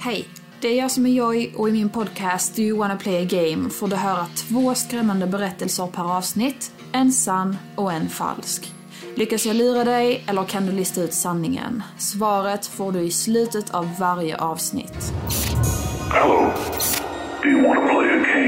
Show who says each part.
Speaker 1: Hej! Det är jag som är Joy och i min podcast Do you wanna play a game får du höra två skrämmande berättelser per avsnitt, en sann och en falsk. Lyckas jag lura dig eller kan du lista ut sanningen? Svaret får du i slutet av varje avsnitt.
Speaker 2: Hello. Do you wanna play a game?